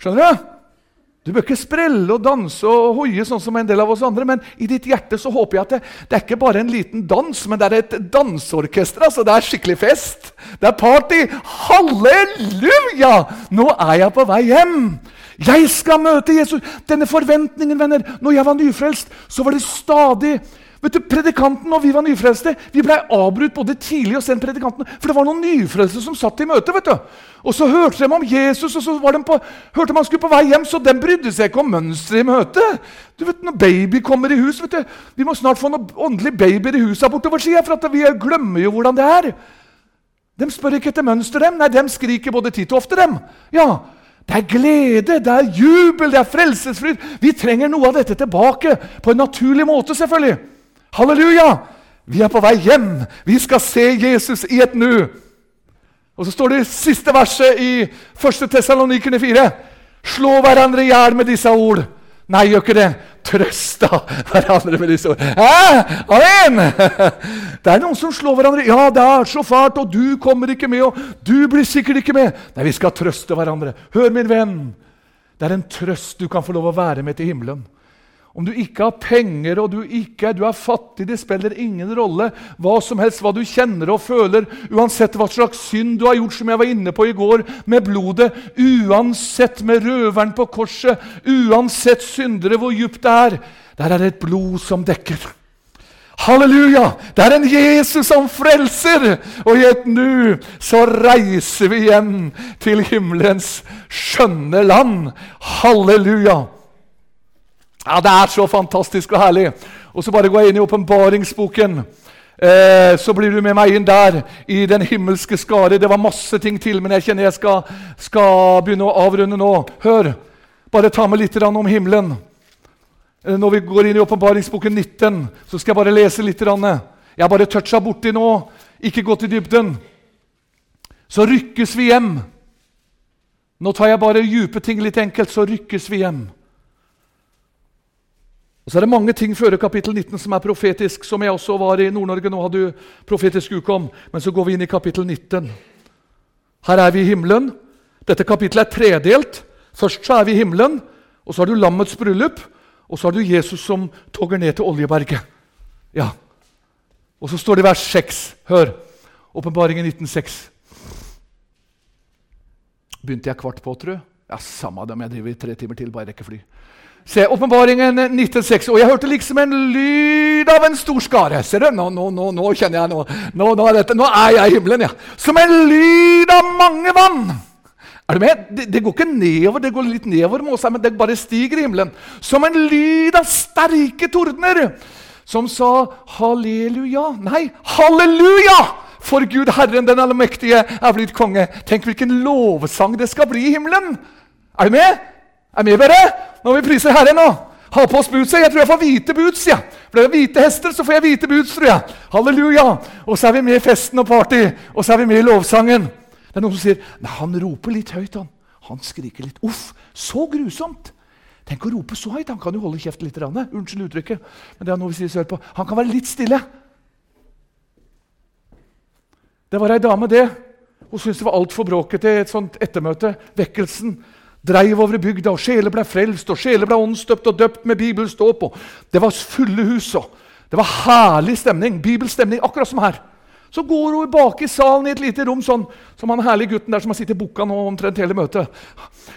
A: Skjønner du? Du bør ikke sprelle og danse og hoie sånn som en del av oss andre, men i ditt hjerte så håper jeg at det, det er ikke bare en liten dans, men det er et danseorkester. altså Det er skikkelig fest. Det er party. Halleluja! Nå er jeg på vei hjem. Jeg skal møte Jesus. Denne forventningen, venner. Når jeg var nyfrelst, så var det stadig Vet du, Predikanten og vi var nyfrelste, vi ble avbrutt både tidlig og sent. predikanten, For det var noen nyfrelste som satt i møte. vet du. Og Så hørte de om Jesus, og så på, hørte man skulle på vei hjem, så de brydde seg ikke om mønsteret i møtet. Du vet, Når baby kommer i hus vet du, Vi må snart få noen åndelige babyer i huset bortover, sier jeg, for vi glemmer jo hvordan det er. De spør ikke etter mønster, dem. Nei, de skriker både titt og ofte, dem. Ja, det er glede, det er jubel, det er frelsesfryd. Vi trenger noe av dette tilbake på en naturlig måte, selvfølgelig. Halleluja! Vi er på vei hjem. Vi skal se Jesus i et nu. Og så står det siste verset i 1. Tessalonikerne 4.: Slå hverandre i hjel med disse ord. Nei, gjør ikke det. Trøst hverandre med disse ord. Hæ? Amen! Det er noen som slår hverandre. 'Ja, det er så fælt, og du kommer ikke med.' 'Og du blir sikkert ikke med.' Nei, vi skal trøste hverandre. Hør, min venn. Det er en trøst du kan få lov å være med til himmelen. Om du ikke har penger og du ikke du er fattig, det spiller ingen rolle. Hva som helst, hva du kjenner og føler, uansett hva slags synd du har gjort, som jeg var inne på i går, med blodet, uansett med røveren på korset, uansett syndere, hvor djupt det er, der er det et blod som dekker. Halleluja! Det er en Jesus som frelser! Og i et nu så reiser vi igjen til himmelens skjønne land. Halleluja! Ja, Det er så fantastisk og herlig. Og så bare gå inn i åpenbaringsboken. Eh, så blir du med meg inn der, i den himmelske skare. Det var masse ting til, men jeg kjenner jeg skal, skal begynne å avrunde nå. Hør, bare ta med litt om himmelen. Eh, når vi går inn i åpenbaringsboken 19, så skal jeg bare lese litt. Jeg har bare toucha borti nå, ikke gått i dybden. Så rykkes vi hjem. Nå tar jeg bare dype ting litt enkelt, så rykkes vi hjem. Og så er det mange ting før kapittel 19 som er profetisk, som jeg også var i Nord-Norge. Nå hadde du profetisk uke om, men så går vi inn i kapittel 19. Her er vi i himmelen. Dette kapittelet er tredelt. Først så er vi i himmelen, og så har du lammets bryllup, og så har du Jesus som toger ned til Oljeberget. Ja. Og så står det i vers 6. Hør. Åpenbaringen 1906. Begynte jeg kvart på, jeg? Ja, Samme det om jeg driver tre timer til, bare rekker fly. Se, Åpenbaringen 1906. Og jeg hørte liksom en lyd av en stor skare. Ser du? Nå, nå, nå, nå kjenner jeg nå, nå, er dette, nå er jeg i himmelen, ja. Som en lyd av mange vann. Er du med? Det, det går ikke nedover, det går litt nedover, Måsa, men det bare stiger i himmelen. Som en lyd av sterke tordener. Som sa halleluja. Nei, halleluja! For Gud Herren den allmektige er blitt konge. Tenk hvilken lovsang det skal bli i himmelen. Er du med? Er med, bare? må vi prise Herren nå. Ha på oss boots. Jeg tror jeg får hvite boots. Ja. For det hvite hester, så får jeg hvite boots, tror jeg. Halleluja. Og så er vi med i festen og party. Og så er vi med i lovsangen. Det er noen som sier Nei, han roper litt høyt. Han Han skriker litt. Uff, så grusomt. Tenk å rope så høyt. Han kan jo holde kjeft litt. Rann. Unnskyld uttrykket. men det er noe vi sier sør på. Han kan være litt stille. Det var ei dame, det. Hun syntes det var altfor bråkete i et sånt ettermøte. Vekkelsen dreiv over bygda, og sjeler ble frelst, og sjeler ble åndsdøpt og døpt med bibelståp. Det var fulle hus. og Det var herlig stemning. Bibelstemning, akkurat som her. Så går hun bak i salen i et lite rom, sånn som han herlige gutten der som har sittet bukka nå omtrent hele møtet.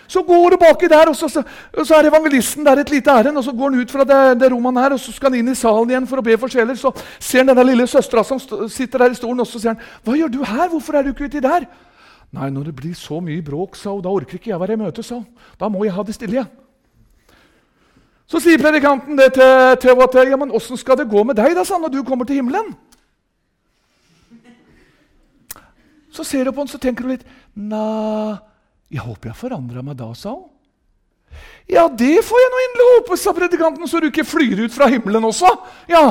A: Så går hun baki der, og så, så, er evangelisten der et lite ærend. Og så går han ut fra det, det rommet her, og så skal han inn i salen igjen for å be for sjeler. Så ser han denne lille søstera som sitter der i stolen, og så sier han, 'Hva gjør du her? Hvorfor er du ikke uti der?' Nei, når det blir så mye bråk, sa hun, da orker ikke jeg være i møte. sa hun. Da må jeg ha det stille. Så sier predikanten det til, til henne at ja, men åssen skal det gå med deg da, sa når du kommer til himmelen? Så ser hun på han, så tenker hun litt Nei, jeg håper jeg forandra meg da, sa hun. Ja, det får jeg nå inderlig håpe, sa predikanten, så du ikke flyr ut fra himmelen også. Ja,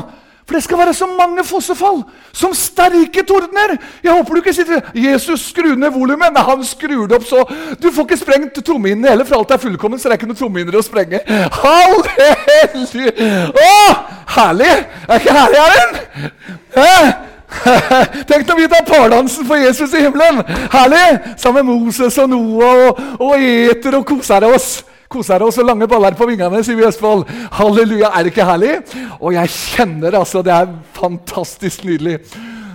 A: For det skal være så mange fossefall, som sterke tordner. Jeg håper du ikke sitter Jesus skru ned volumet. Nei, han skrur det opp så Du får ikke sprengt trommehinnene heller, for alt er fullkomment, så det er ikke noe trommehinner å sprenge. Halleluja! Å, herlig! Er ikke herlig, Erlend? Tenk når vi tar pardansen for Jesus i himmelen! Herlig! Sammen med Moses og Noah og, og eter og koser oss. Koser oss og lange baller på vingene, sier vi i Østfold. Halleluja, er det ikke herlig? Og jeg kjenner altså Det er fantastisk nydelig.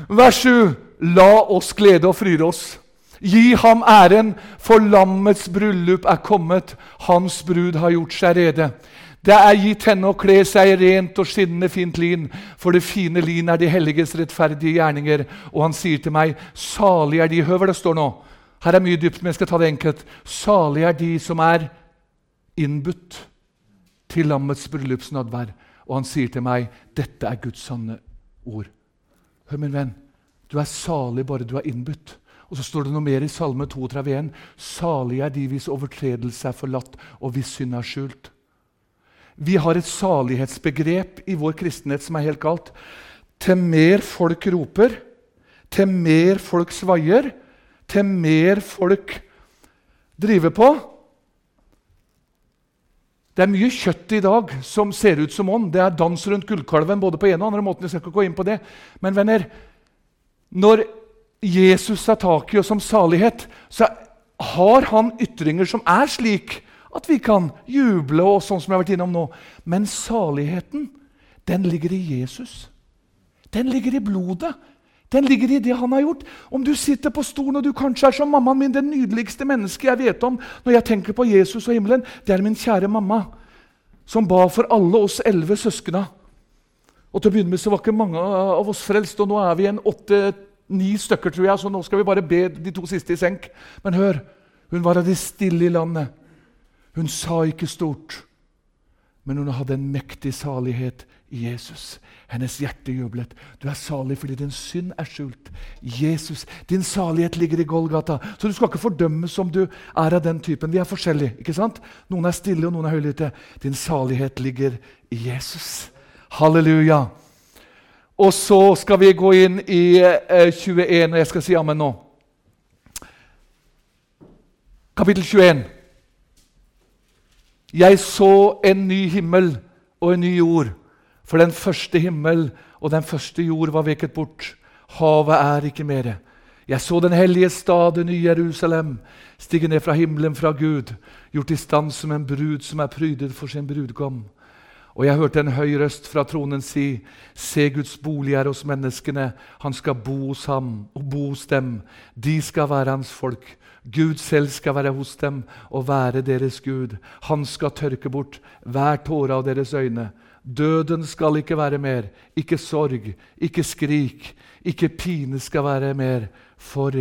A: Vers 7. La oss glede og fryde oss. Gi ham æren, for lammets bryllup er kommet. Hans brud har gjort seg rede. Det er gitt henne å kle seg i rent og skinnende fint lin, for det fine lin er de helliges rettferdige gjerninger. Og han sier til meg, salig er de hva det står nå. Her er mye dypt, men jeg skal ta det enkelt. Salig er de som er innbudt til lammets bryllupsnadvær. Og han sier til meg, 'Dette er Guds sanne ord'. Hør, min venn, du er salig bare du er innbudt. Og så står det noe mer i Salme 32,1.: Salig er de hvis overtredelse er forlatt og hvis synd er skjult. Vi har et salighetsbegrep i vår kristenhet som er helt galt. Til mer folk roper, til mer folk svaier, til mer folk driver på, det er mye kjøtt i dag som ser ut som ånd. Det er dans rundt gullkalven både på en og andre måten. Jeg skal ikke gå inn på det. Men venner, når Jesus tar tak i oss som salighet, så har han ytringer som er slik at vi kan juble, og sånn som jeg har vært innom nå. Men saligheten, den ligger i Jesus. Den ligger i blodet. Den ligger i det han har gjort. Om du sitter på stolen og du kanskje er som mammaen min, det nydeligste mennesket jeg vet om når jeg tenker på Jesus og himmelen, det er min kjære mamma, som ba for alle oss elleve søskna. Og Til å begynne med så var ikke mange av oss frelst, og nå er vi en åtte-ni stykker, tror jeg, så nå skal vi bare be de to siste i senk. Men hør, hun var av de stille i landet. Hun sa ikke stort, men hun hadde en mektig salighet i Jesus. Hennes hjerte jublet. Du er salig fordi din synd er skjult. Jesus, din salighet ligger i Golgata. Så du skal ikke fordømmes om du er av den typen. Vi er forskjellige. ikke sant? Noen er stille, og noen er høylytte. Din salighet ligger i Jesus. Halleluja. Og så skal vi gå inn i eh, 21, og jeg skal si amen nå. Kapittel 21. Jeg så en ny himmel og en ny jord. For den første himmel og den første jord var veket bort. Havet er ikke mere. Jeg så den hellige stad, det nye Jerusalem, stige ned fra himmelen fra Gud, gjort i stand som en brud som er prydet for sin brudgom. Og jeg hørte en høy røst fra tronen si, Se, Guds bolig er hos menneskene. Han skal bo hos ham og bo hos dem. De skal være hans folk. Gud selv skal være hos dem og være deres Gud. Han skal tørke bort hver tåre av deres øyne. Døden skal ikke være mer, ikke sorg, ikke skrik, ikke pine skal være mer, for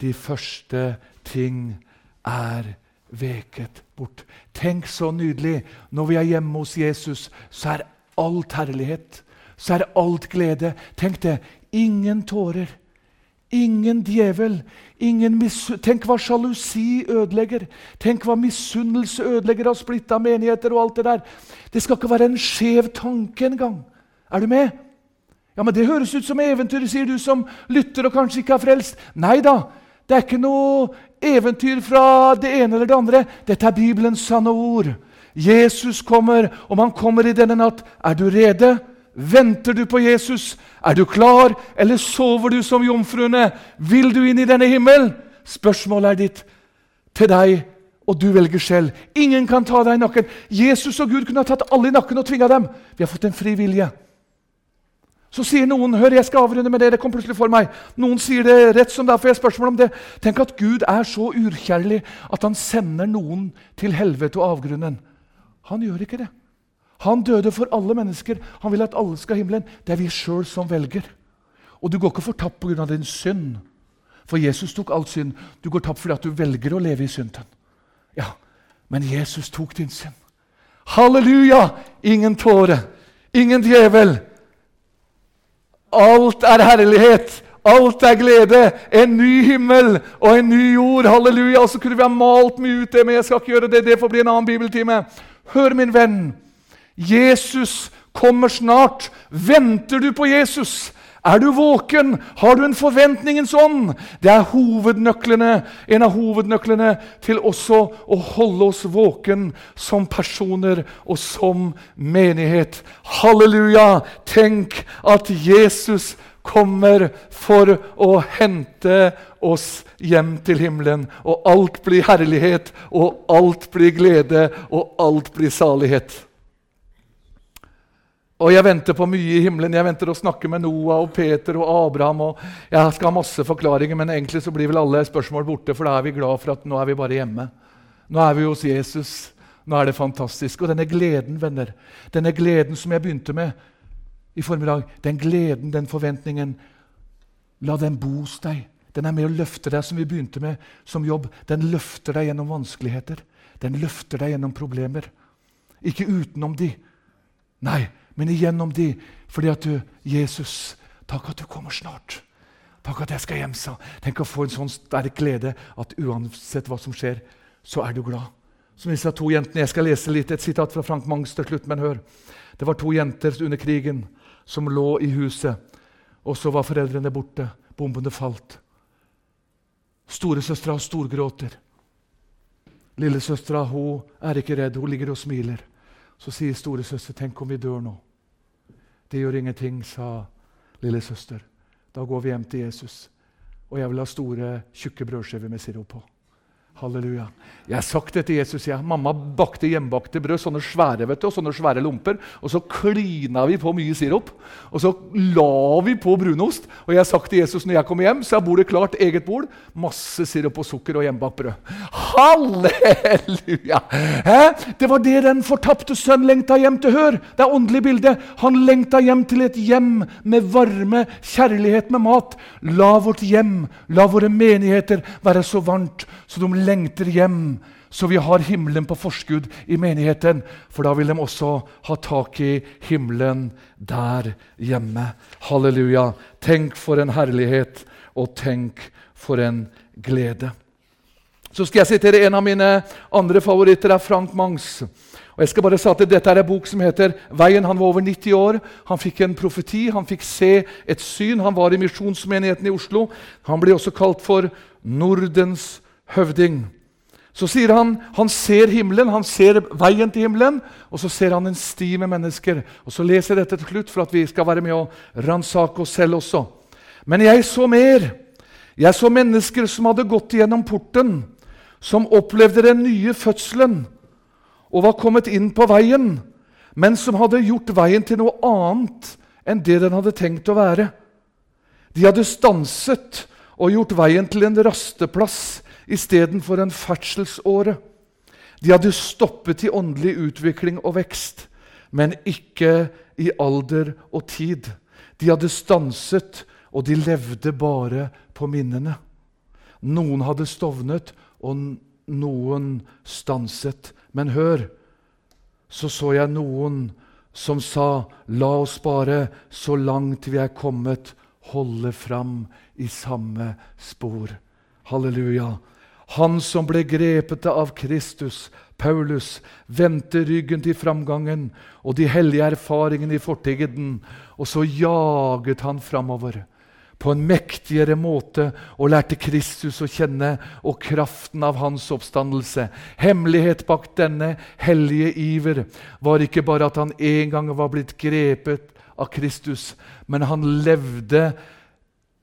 A: de første ting er veket bort. Tenk så nydelig! Når vi er hjemme hos Jesus, så er alt herlighet, så er alt glede. Tenk det! Ingen tårer. Ingen djevel. Ingen Tenk hva sjalusi ødelegger. Tenk hva misunnelse ødelegger av splitta menigheter og alt det der. Det skal ikke være en skjev tanke engang. Er du med? Ja, men Det høres ut som eventyr, sier du som lytter og kanskje ikke er frelst. Nei da, det er ikke noe eventyr fra det ene eller det andre. Dette er Bibelens sanne ord. Jesus kommer, om han kommer i denne natt. Er du rede? Venter du på Jesus? Er du klar, eller sover du som jomfruene? Vil du inn i denne himmelen? Spørsmålet er ditt til deg, og du velger selv. Ingen kan ta deg i nakken. Jesus og Gud kunne ha tatt alle i nakken og tvinga dem. Vi har fått en fri vilje. Så sier noen hør, jeg skal avrunde med det, det kom plutselig for meg. Noen sier det rett som det er, for jeg har spørsmål om det. Tenk at Gud er så urkjærlig at han sender noen til helvete og avgrunnen. Han gjør ikke det. Han døde for alle mennesker. Han vil at alle skal himmelen. Det er vi sjøl som velger. Og du går ikke fortapt pga. din synd. For Jesus tok all synd. Du går tapt fordi at du velger å leve i synden. Ja, men Jesus tok din synd. Halleluja! Ingen tåre, ingen djevel. Alt er herlighet. Alt er glede. En ny himmel og en ny jord. Halleluja. Og så kunne vi ha malt mye ut det, men jeg skal ikke gjøre det. Det får bli en annen bibeltime. Hør, min venn. Jesus kommer snart. Venter du på Jesus? Er du våken? Har du en forventningens ånd? Det er en av hovednøklene til også å holde oss våken som personer og som menighet. Halleluja! Tenk at Jesus kommer for å hente oss hjem til himmelen. Og alt blir herlighet, og alt blir glede, og alt blir salighet. Og jeg venter på mye i himmelen. Jeg venter å snakke med Noah og Peter og Abraham. og Jeg skal ha masse forklaringer, men egentlig så blir vel alle spørsmål borte, for da er vi glad for at nå er vi bare hjemme. Nå er vi hos Jesus. Nå er det fantastisk. Og denne gleden, venner, denne gleden som jeg begynte med i formiddag, den gleden, den forventningen, la den bo hos deg. Den er med å løfte deg, som vi begynte med som jobb. Den løfter deg gjennom vanskeligheter. Den løfter deg gjennom problemer. Ikke utenom de. Nei, men igjennom de. Fordi at du, Jesus, takk at du kommer snart. Takk at jeg skal hjem, sa Tenk å få en sånn sterk glede at uansett hva som skjer, så er du glad. Som disse to jentene. Jeg skal lese litt, et sitat fra Frank Mangs til slutt, men hør. Det var to jenter under krigen som lå i huset, og så var foreldrene borte. Bombene falt. Storesøstera storgråter. Lillesøstera er ikke redd, hun ligger og smiler. Så sier storesøster, 'Tenk om vi dør nå.' 'Det gjør ingenting', sa lillesøster. 'Da går vi hjem til Jesus.' Og jeg vil ha store, tjukke brødskiver med sirup på. Halleluja. Jeg sagt det til Jesus. Ja. Mamma bakte hjemmebakte brød, sånne svære vet du, og sånne svære lomper. Og så klina vi på mye sirup. Og så la vi på brunost. Og jeg har sagt til Jesus når jeg kommer hjem, så er bordet klart. Eget bord. Masse sirup og sukker og hjemmebakt brød. Halleluja! Hæ? Det var det den fortapte sønn lengta hjem til. Hør! Det er åndelig bilde. Han lengta hjem til et hjem med varme, kjærlighet med mat. La vårt hjem, la våre menigheter være så varmt så de lengter hjem, så vi har himmelen på forskudd i menigheten. For da vil de også ha tak i himmelen der hjemme. Halleluja. Tenk for en herlighet, og tenk for en glede. Så skal jeg sitere en av mine andre favoritter, er Frank Mangs. Og jeg skal bare si at Dette er en bok som heter 'Veien'. Han var over 90 år. Han fikk en profeti, han fikk se et syn. Han var i Misjonsmenigheten i Oslo. Han blir også kalt for Nordens høvding. Så sier han han ser himmelen, han ser veien til himmelen, og så ser han en sti med mennesker. Og Så leser jeg dette til slutt for at vi skal være med å ransake oss selv også. Men jeg så mer. Jeg så mennesker som hadde gått gjennom porten, som opplevde den nye fødselen og var kommet inn på veien, men som hadde gjort veien til noe annet enn det den hadde tenkt å være. De hadde stanset og gjort veien til en rasteplass istedenfor en ferdselsåre. De hadde stoppet i åndelig utvikling og vekst, men ikke i alder og tid. De hadde stanset, og de levde bare på minnene. Noen hadde stovnet, og noen stanset. Men hør, så så jeg noen som sa, la oss bare, så langt vi er kommet, holde fram i samme spor. Halleluja. Han som ble grepet av Kristus, Paulus, vendte ryggen til framgangen og de hellige erfaringene i fortiden, og så jaget han framover på en mektigere måte og lærte Kristus å kjenne og kraften av hans oppstandelse. Hemmelighet bak denne hellige iver var ikke bare at han en gang var blitt grepet av Kristus, men han levde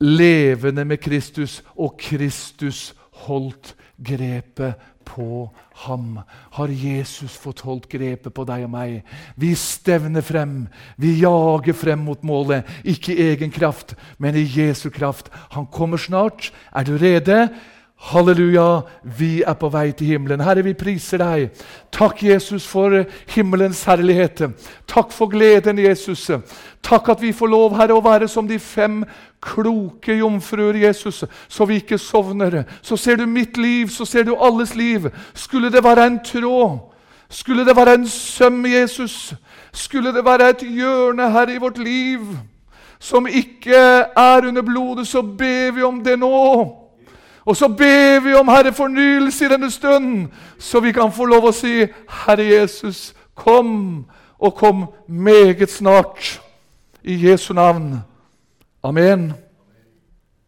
A: levende med Kristus, og Kristus holdt grepet på ham. Har Jesus fått holdt grepet på deg og meg? Vi stevner frem, vi jager frem mot målet. Ikke i egen kraft, men i Jesu kraft. Han kommer snart. Er du rede? Halleluja, vi er på vei til himmelen. Herre, vi priser deg. Takk, Jesus, for himmelens herlighet. Takk for gleden, Jesus. Takk at vi får lov, Herre, å være som de fem kloke jomfruer, Jesus, så vi ikke sovner. Så ser du mitt liv, så ser du alles liv. Skulle det være en tråd, skulle det være en søm, Jesus, skulle det være et hjørne, Herre, i vårt liv som ikke er under blodet, så ber vi om det nå. Og så ber vi om Herre fornyelse i denne stund, så vi kan få lov å si, Herre Jesus, kom og kom meget snart. I Jesu navn. Amen.